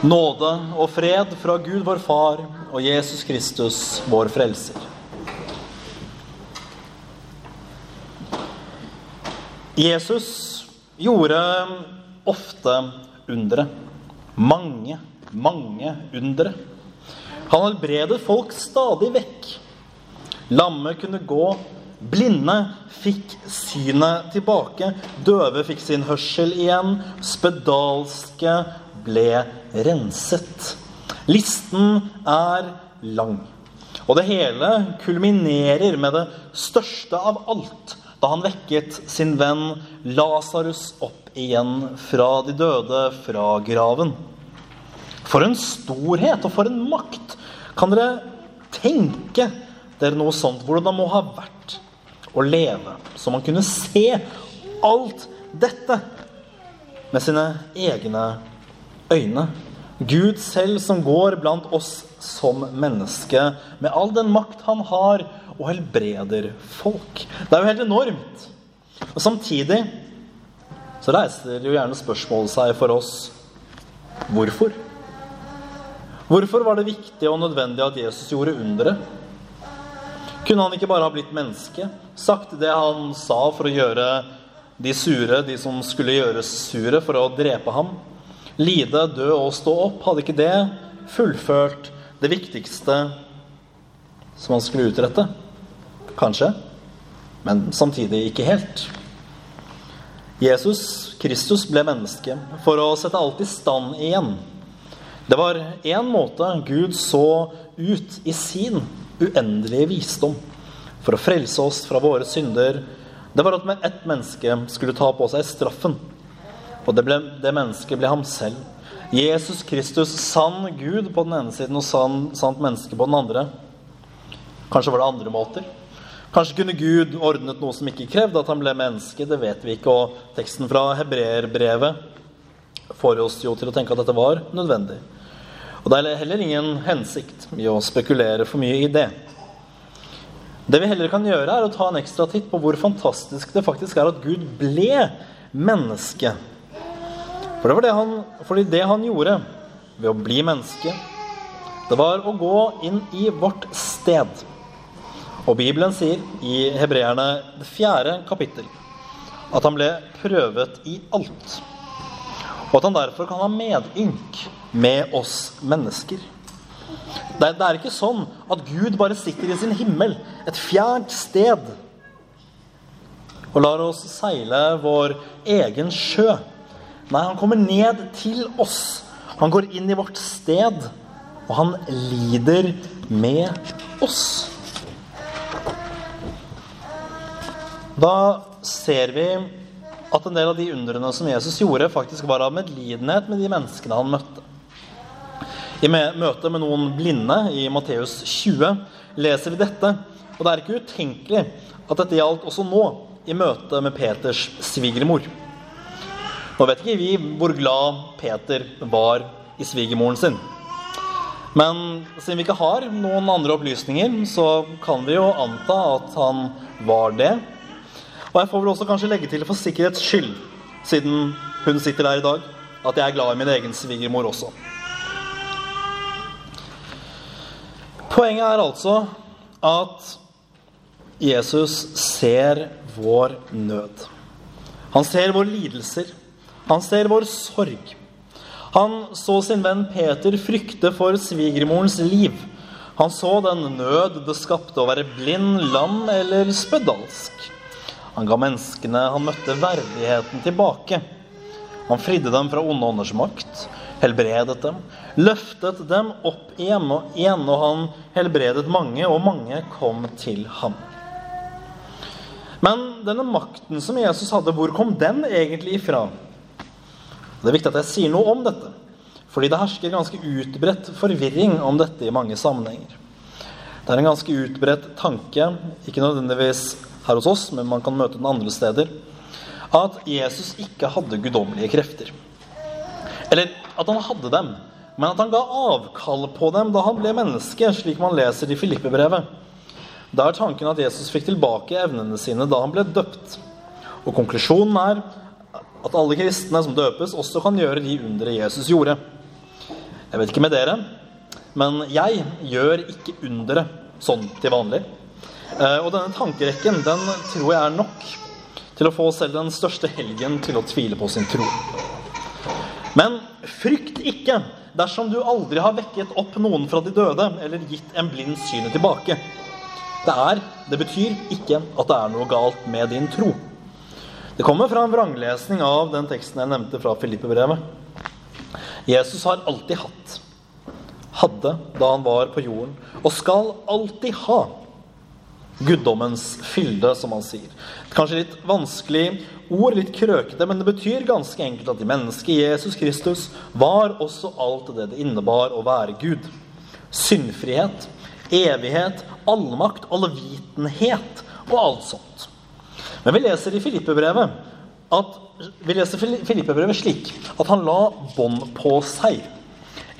Nåde og fred fra Gud vår Far og Jesus Kristus, vår Frelser. Jesus gjorde ofte undre. Mange, mange undre. Han helbredet folk stadig vekk. Lamme kunne gå, blinde fikk synet tilbake, døve fikk sin hørsel igjen, spedalske ble renset. Listen er lang. Og det hele kulminerer med det største av alt da han vekket sin venn Lasarus opp igjen fra de døde, fra graven. For en storhet og for en makt! Kan dere tenke dere noe sånt? Hvordan det må ha vært å leve så man kunne se alt dette med sine egne øyne. Gud selv som går blant oss som menneske, med all den makt han har, og helbreder folk. Det er jo helt enormt. Og samtidig så reiser jo gjerne spørsmålet seg for oss hvorfor? Hvorfor var det viktig og nødvendig at Jesus gjorde underet? Kunne han ikke bare ha blitt menneske, sagt det han sa for å gjøre de sure, de som skulle gjøres sure, for å drepe ham? Lide, dø og stå opp, hadde ikke det fullført det viktigste som han skulle utrette? Kanskje, men samtidig ikke helt. Jesus Kristus ble menneske for å sette alt i stand igjen. Det var én måte Gud så ut i sin uendelige visdom for å frelse oss fra våre synder. Det var at ett menneske skulle ta på seg straffen. Og det, ble, det mennesket ble ham selv. Jesus Kristus, sann Gud på den ene siden og sann, sant menneske på den andre. Kanskje var det andre måter. Kanskje kunne Gud ordnet noe som ikke krevde at han ble menneske. Det vet vi ikke. Og teksten fra hebreerbrevet får oss jo til å tenke at dette var nødvendig. Og det er heller ingen hensikt i å spekulere for mye i det. Det vi heller kan gjøre, er å ta en ekstra titt på hvor fantastisk det faktisk er at Gud ble menneske. For det var det han, fordi det han gjorde ved å bli menneske, det var å gå inn i vårt sted. Og Bibelen sier i Hebreerne det fjerde kapittel at han ble prøvet i alt. Og at han derfor kan ha medynk med oss mennesker. Det er, det er ikke sånn at Gud bare sitter i sin himmel, et fjernt sted, og lar oss seile vår egen sjø. Nei, han kommer ned til oss. Han går inn i vårt sted, og han lider med oss. Da ser vi at en del av de undrene som Jesus gjorde, faktisk var av medlidenhet med de menneskene han møtte. I møte med noen blinde i Matteus 20 leser vi dette. Og det er ikke utenkelig at dette gjaldt også nå, i møte med Peters svigermor. Nå vet ikke vi hvor glad Peter var i svigermoren sin. Men siden vi ikke har noen andre opplysninger, så kan vi jo anta at han var det. Og jeg får vel også kanskje legge til for sikkerhets skyld, siden hun sitter der i dag, at jeg er glad i min egen svigermor også. Poenget er altså at Jesus ser vår nød. Han ser våre lidelser. Han ser vår sorg. Han så sin venn Peter frykte for svigermorens liv. Han så den nød det skapte å være blind, lam eller spedalsk. Han ga menneskene han møtte, verdigheten tilbake. Han fridde dem fra onde ånders makt, helbredet dem, løftet dem opp igjen og igjen, og han helbredet mange, og mange kom til ham. Men denne makten som Jesus hadde, hvor kom den egentlig ifra? Det er viktig at jeg sier noe om dette, fordi det hersker ganske utbredt forvirring om dette i mange sammenhenger. Det er en ganske utbredt tanke, ikke nødvendigvis her hos oss, men man kan møte den andre steder, at Jesus ikke hadde guddommelige krefter. Eller at han hadde dem, men at han ga avkall på dem da han ble menneske, slik man leser i Filippe-brevet. Da er tanken at Jesus fikk tilbake evnene sine da han ble døpt. Og konklusjonen er at alle kristne som døpes, også kan gjøre de undre Jesus gjorde. Jeg vet ikke med dere, men jeg gjør ikke undere sånn til vanlig. Eh, og denne tankerekken den tror jeg er nok til å få selv den største helgen til å tvile på sin tro. Men frykt ikke dersom du aldri har vekket opp noen fra de døde eller gitt en blind synet tilbake. Det er, det betyr ikke at det er noe galt med din tro. Det kommer fra en vranglesning av den teksten jeg nevnte fra Filippe-brevet. Jesus har alltid hatt, hadde da han var på jorden, og skal alltid ha guddommens fylde, som han sier. Kanskje litt vanskelig ord, litt krøkete, men det betyr ganske enkelt at i mennesket Jesus Kristus var også alt det det innebar å være Gud. Syndfrihet, evighet, allmakt, allvitenhet og alt sånt. Men vi leser i Filippebrevet at vi leser Filippebrevet slik at han la bånd på seg.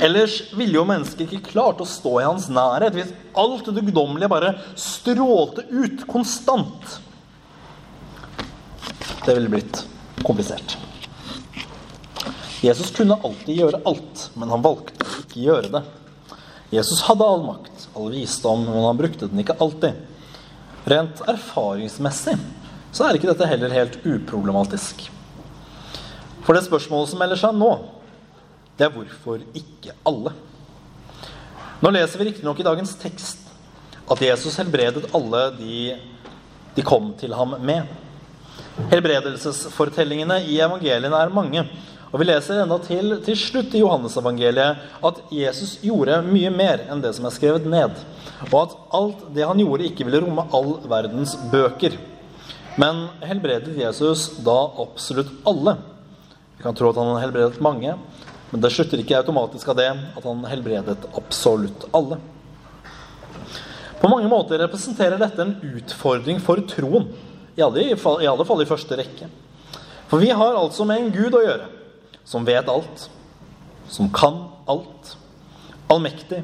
Ellers ville jo mennesket ikke klart å stå i hans nærhet hvis alt det guddommelige bare strålte ut konstant. Det ville blitt komplisert. Jesus kunne alltid gjøre alt, men han valgte å ikke gjøre det. Jesus hadde all makt, all visdom, men han brukte den ikke alltid. Rent erfaringsmessig så er ikke dette heller helt uproblematisk. For det spørsmålet som melder seg nå, det er hvorfor ikke alle? Nå leser vi riktignok i dagens tekst at Jesus helbredet alle de de kom til ham med. Helbredelsesfortellingene i evangeliene er mange. Og Vi leser enda til til slutt i Johannesevangeliet at Jesus gjorde mye mer enn det som er skrevet ned. Og at alt det han gjorde, ikke ville romme all verdens bøker. Men helbredet Jesus da absolutt alle? Vi kan tro at han helbredet mange, men det slutter ikke automatisk av det at han helbredet absolutt alle. På mange måter representerer dette en utfordring for troen. I alle, I alle fall i første rekke. For vi har altså med en Gud å gjøre som vet alt, som kan alt, allmektig,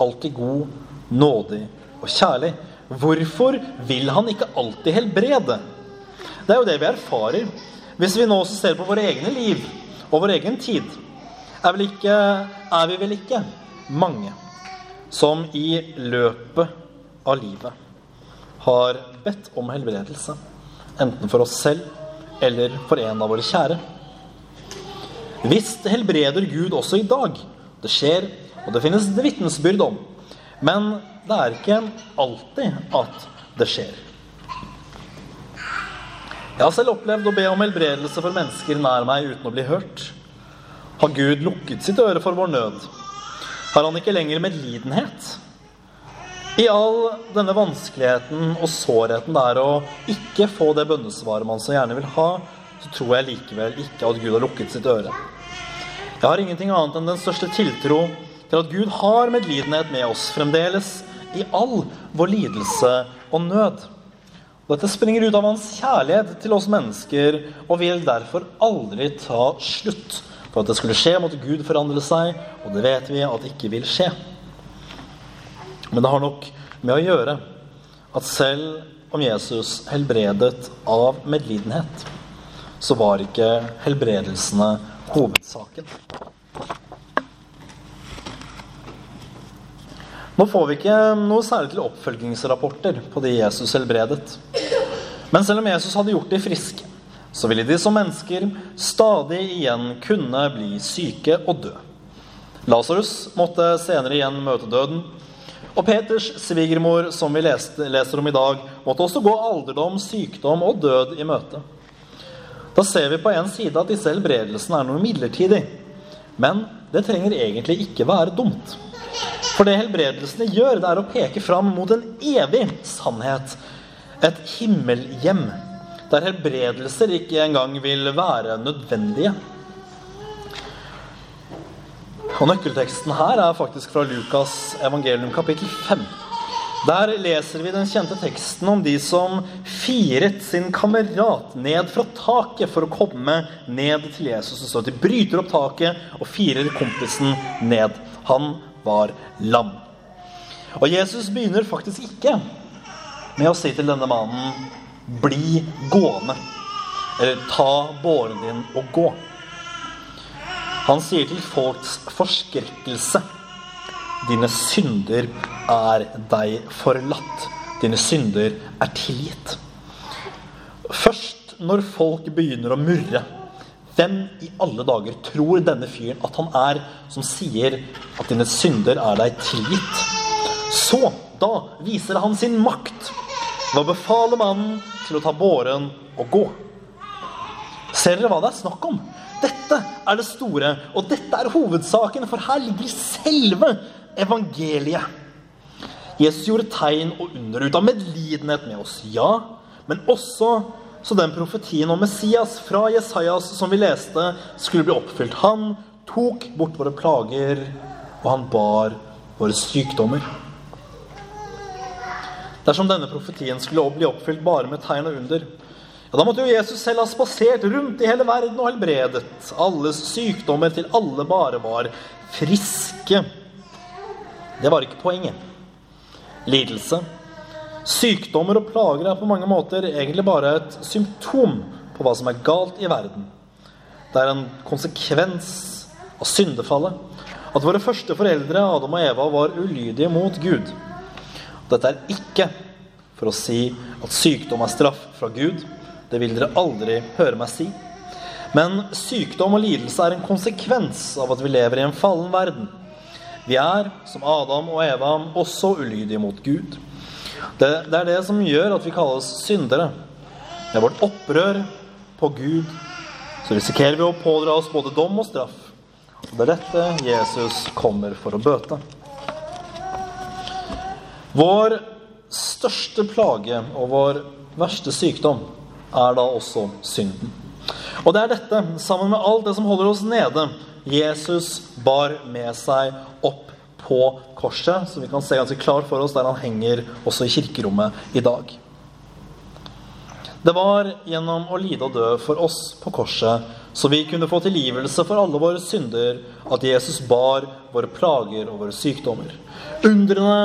alltid god, nådig og kjærlig. Hvorfor vil han ikke alltid helbrede? Det er jo det vi erfarer hvis vi nå ser på våre egne liv og vår egen tid er, ikke, er vi vel ikke mange som i løpet av livet har bedt om helbredelse. Enten for oss selv eller for en av våre kjære. Visst helbreder Gud også i dag. Det skjer, og det finnes vitnesbyrd om. Men det er ikke alltid at det skjer. Jeg har selv opplevd å be om helbredelse for mennesker nær meg uten å bli hørt. Har Gud lukket sitt øre for vår nød? Har han ikke lenger medlidenhet? I all denne vanskeligheten og sårheten det er å ikke få det bønnesvaret man så gjerne vil ha, så tror jeg likevel ikke at Gud har lukket sitt øre. Jeg har ingenting annet enn den største tiltro til at Gud har medlidenhet med oss fremdeles i all vår lidelse og nød. Dette springer ut av hans kjærlighet til oss mennesker og vil derfor aldri ta slutt. For at det skulle skje, måtte Gud forandre seg, og det vet vi at det ikke vil skje. Men det har nok med å gjøre at selv om Jesus helbredet av medlidenhet, så var ikke helbredelsene hovedsaken. Nå får vi ikke noe særlig til oppfølgingsrapporter på de Jesus helbredet. Men selv om Jesus hadde gjort de friske, så ville de som mennesker stadig igjen kunne bli syke og dø. Lasarus måtte senere igjen møte døden. Og Peters svigermor, som vi leste, leser om i dag, måtte også gå alderdom, sykdom og død i møte. Da ser vi på en side at disse helbredelsene er noe midlertidig. Men det trenger egentlig ikke være dumt. For det helbredelsene gjør, det er å peke fram mot en evig sannhet. Et himmelhjem der helbredelser ikke engang vil være nødvendige. Og Nøkkelteksten her er faktisk fra Lukas evangelium kapittel 5. Der leser vi den kjente teksten om de som firet sin kamerat ned fra taket for å komme ned til Jesus. Så de bryter opp taket og firer kompisen ned. Han var lam. Og Jesus begynner faktisk ikke med å si til denne mannen bli gående. Eller ta båren din og gå. Han sier til folks forskrekkelse Dine synder er deg forlatt. Dine synder er tilgitt. Først når folk begynner å murre Hvem i alle dager tror denne fyren at han er, som sier at dine synder er deg tilgitt? Så, da viser han sin makt ved å befale mannen til å ta båren og gå. Ser dere hva det er snakk om? Dette er det store, og dette er hovedsaken, for her ligger selve evangeliet. Jesus gjorde tegn og under ut av medlidenhet med oss, ja, men også så den profetien om Messias fra Jesajas som vi leste, skulle bli oppfylt. Han tok bort våre plager, og han bar våre sykdommer. Dersom denne profetien skulle bli oppfylt bare med tegn og under, ja, da måtte jo Jesus selv ha spasert rundt i hele verden og helbredet alles sykdommer til alle bare var friske. Det var ikke poenget. Lidelse, sykdommer og plager er på mange måter egentlig bare et symptom på hva som er galt i verden. Det er en konsekvens av syndefallet. At våre første foreldre, Adam og Eva, var ulydige mot Gud. Dette er ikke for å si at sykdom er straff fra Gud. Det vil dere aldri høre meg si. Men sykdom og lidelse er en konsekvens av at vi lever i en fallen verden. Vi er, som Adam og Eva, også ulydige mot Gud. Det, det er det som gjør at vi kalles syndere. Med vårt opprør på Gud så risikerer vi å pådra oss både dom og straff. Og det er dette Jesus kommer for å bøte. Vår største plage og vår verste sykdom er da også synden. Og det er dette, sammen med alt det som holder oss nede, Jesus bar med seg opp på korset, som vi kan se ganske klart for oss der han henger også i kirkerommet i dag. Det var gjennom å lide og dø for oss på korset, så vi kunne få tilgivelse for alle våre synder, at Jesus bar våre plager og våre sykdommer. Undrene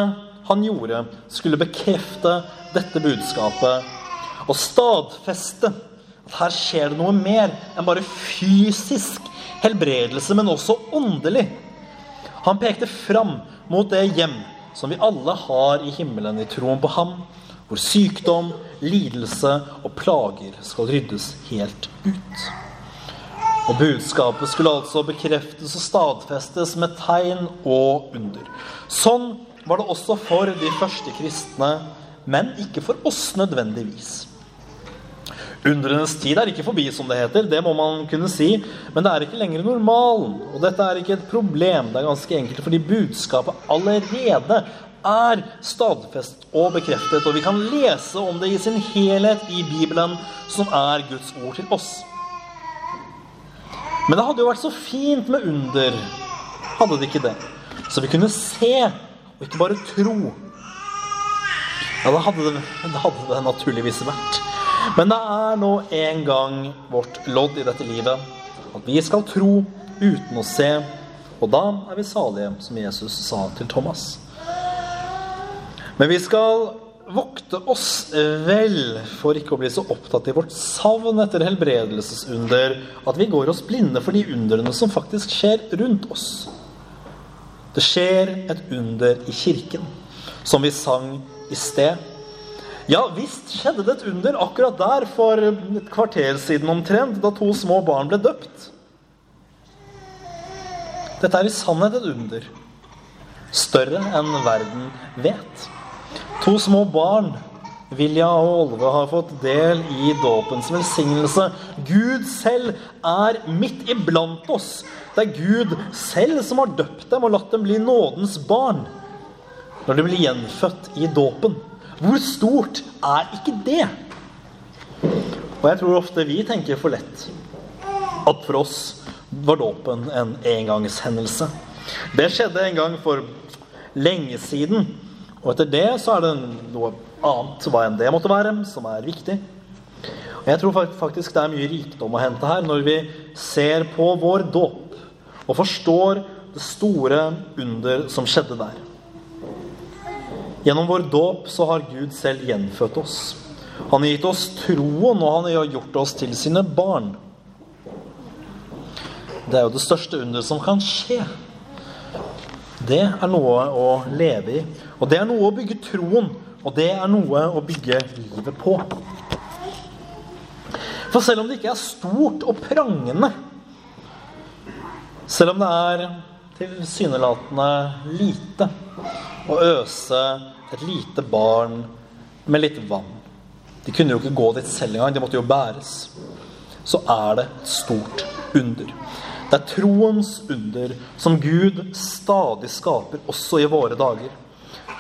han gjorde, skulle bekrefte dette budskapet og stadfeste at her skjer det noe mer enn bare fysisk helbredelse, men også åndelig. Han pekte fram mot det hjem som vi alle har i himmelen i troen på ham, hvor sykdom, lidelse og plager skal ryddes helt ut. Og budskapet skulle altså bekreftes og stadfestes med tegn og under. Sånn var det også for de første kristne, men ikke for oss nødvendigvis. Undrenes tid er ikke forbi, som det heter. Det må man kunne si. Men det er ikke lenger normalen. Og dette er ikke et problem. Det er ganske enkelt fordi budskapet allerede er stadfest og bekreftet. Og vi kan lese om det i sin helhet i Bibelen, som er Guds ord til oss. Men det hadde jo vært så fint med under, hadde det ikke det? Så vi kunne se og ikke bare tro. Ja, det hadde det, det hadde det naturligvis vært. Men det er nå en gang vårt lodd i dette livet at vi skal tro uten å se. Og da er vi salige, som Jesus sa til Thomas. Men vi skal vokte oss vel for ikke å bli så opptatt i vårt savn etter helbredelsesunder at vi går oss blinde for de underne som faktisk skjer rundt oss. Det skjer et under i kirken, som vi sang i sted. Ja visst skjedde det et under akkurat der for et kvarter siden omtrent, da to små barn ble døpt. Dette er i sannhet et under. Større enn verden vet. To små barn Vilja og Olve har fått del i dåpens velsignelse. Gud selv er midt iblant oss. Det er Gud selv som har døpt dem og latt dem bli nådens barn når de blir gjenfødt i dåpen. Hvor stort er ikke det? Og jeg tror ofte vi tenker for lett at for oss var dåpen en engangshendelse. Det skjedde en gang for lenge siden. Og etter det så er det noe annet hva enn det måtte være, som er viktig. Og Jeg tror faktisk det er mye rikdom å hente her når vi ser på vår dåp og forstår det store under som skjedde der. Gjennom vår dåp så har Gud selv gjenfødt oss. Han har gitt oss troen, og han har gjort oss til sine barn. Det er jo det største under som kan skje. Det er noe å leve i. Og det er noe å bygge troen. Og det er noe å bygge livet på. For selv om det ikke er stort og prangende, selv om det er tilsynelatende lite å øse et lite barn med litt vann De kunne jo ikke gå dit selv engang, de måtte jo bæres. Så er det et stort under. Det er troens under som Gud stadig skaper, også i våre dager.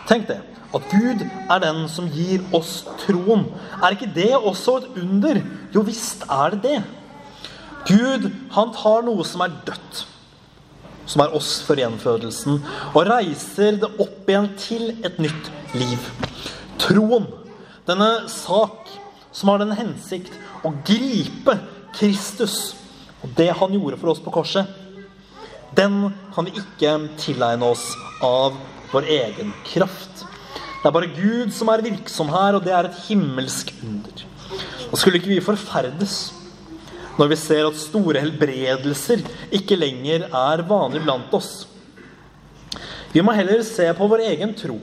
Tenk det. At Gud er den som gir oss troen. Er ikke det også et under? Jo visst er det det. Gud, han tar noe som er dødt som er oss for gjenfødelsen, og reiser det opp igjen til et nytt liv. Troen, denne sak som har den hensikt å gripe Kristus og det han gjorde for oss på korset, den kan vi ikke tilegne oss av vår egen kraft. Det er bare Gud som er virksom her, og det er et himmelsk under. Og skulle ikke vi forferdes når vi ser at store helbredelser ikke lenger er vanlig blant oss. Vi må heller se på vår egen tro.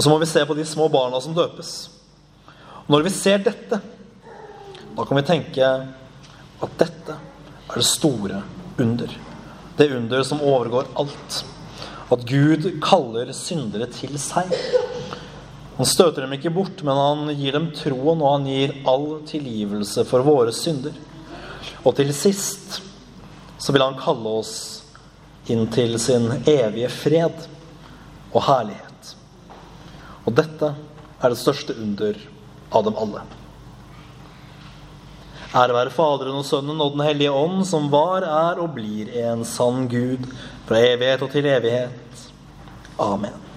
Og så må vi se på de små barna som døpes. Og når vi ser dette, da kan vi tenke at dette er det store under. Det under som overgår alt. At Gud kaller syndere til seg. Han støter dem ikke bort, men han gir dem troen, og han gir all tilgivelse for våre synder. Og til sist så vil han kalle oss inn til sin evige fred og herlighet. Og dette er det største under av dem alle. Ære være Faderen og Sønnen og Den hellige ånd, som var, er og blir en sann Gud fra evighet og til evighet. Amen.